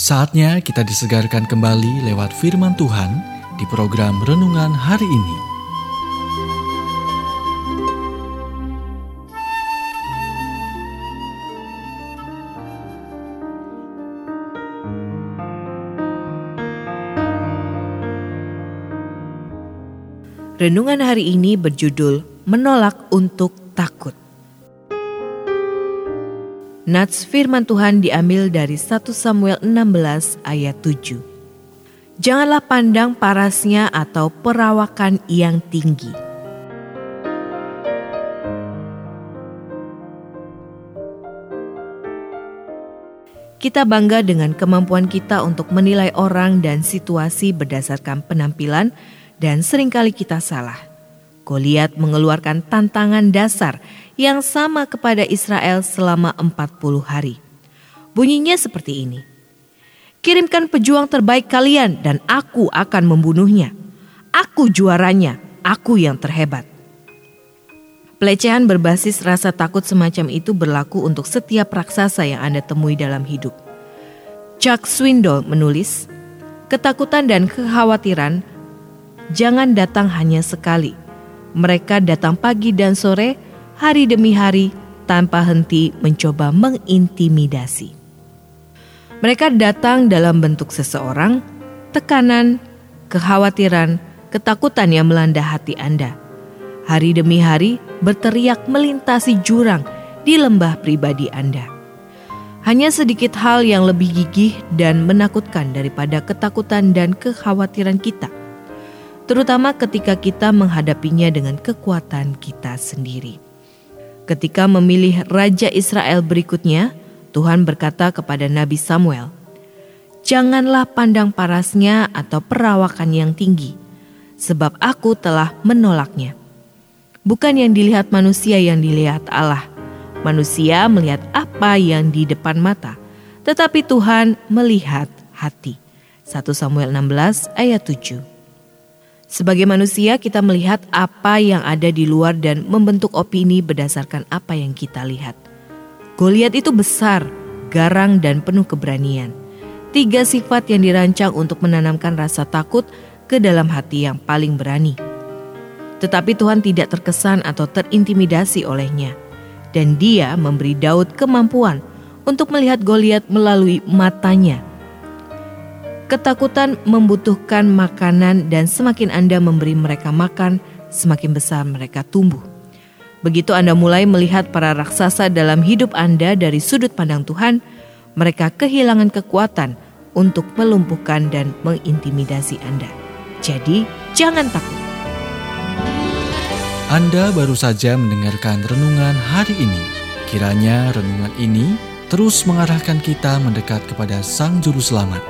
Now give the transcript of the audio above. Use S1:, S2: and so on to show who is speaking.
S1: Saatnya kita disegarkan kembali lewat firman Tuhan di program renungan hari ini.
S2: Renungan hari ini berjudul Menolak untuk Takut. Nats firman Tuhan diambil dari 1 Samuel 16 ayat 7. Janganlah pandang parasnya atau perawakan yang tinggi. Kita bangga dengan kemampuan kita untuk menilai orang dan situasi berdasarkan penampilan dan sering kali kita salah. Goliat mengeluarkan tantangan dasar yang sama kepada Israel selama 40 hari. Bunyinya seperti ini. Kirimkan pejuang terbaik kalian dan aku akan membunuhnya. Aku juaranya, aku yang terhebat. Pelecehan berbasis rasa takut semacam itu berlaku untuk setiap raksasa yang Anda temui dalam hidup. Chuck Swindoll menulis, ketakutan dan kekhawatiran jangan datang hanya sekali, mereka datang pagi dan sore, hari demi hari, tanpa henti mencoba mengintimidasi. Mereka datang dalam bentuk seseorang, tekanan, kekhawatiran, ketakutan yang melanda hati Anda. Hari demi hari berteriak melintasi jurang di lembah pribadi Anda. Hanya sedikit hal yang lebih gigih dan menakutkan daripada ketakutan dan kekhawatiran kita – terutama ketika kita menghadapinya dengan kekuatan kita sendiri. Ketika memilih raja Israel berikutnya, Tuhan berkata kepada Nabi Samuel, "Janganlah pandang parasnya atau perawakan yang tinggi, sebab aku telah menolaknya." Bukan yang dilihat manusia yang dilihat Allah. Manusia melihat apa yang di depan mata, tetapi Tuhan melihat hati. 1 Samuel 16 ayat 7. Sebagai manusia, kita melihat apa yang ada di luar dan membentuk opini berdasarkan apa yang kita lihat. Goliat itu besar, garang, dan penuh keberanian. Tiga sifat yang dirancang untuk menanamkan rasa takut ke dalam hati yang paling berani. Tetapi Tuhan tidak terkesan atau terintimidasi olehnya, dan Dia memberi Daud kemampuan untuk melihat Goliat melalui matanya Ketakutan membutuhkan makanan dan semakin Anda memberi mereka makan, semakin besar mereka tumbuh. Begitu Anda mulai melihat para raksasa dalam hidup Anda dari sudut pandang Tuhan, mereka kehilangan kekuatan untuk melumpuhkan dan mengintimidasi Anda. Jadi, jangan takut.
S1: Anda baru saja mendengarkan renungan hari ini. Kiranya renungan ini terus mengarahkan kita mendekat kepada Sang Juru Selamat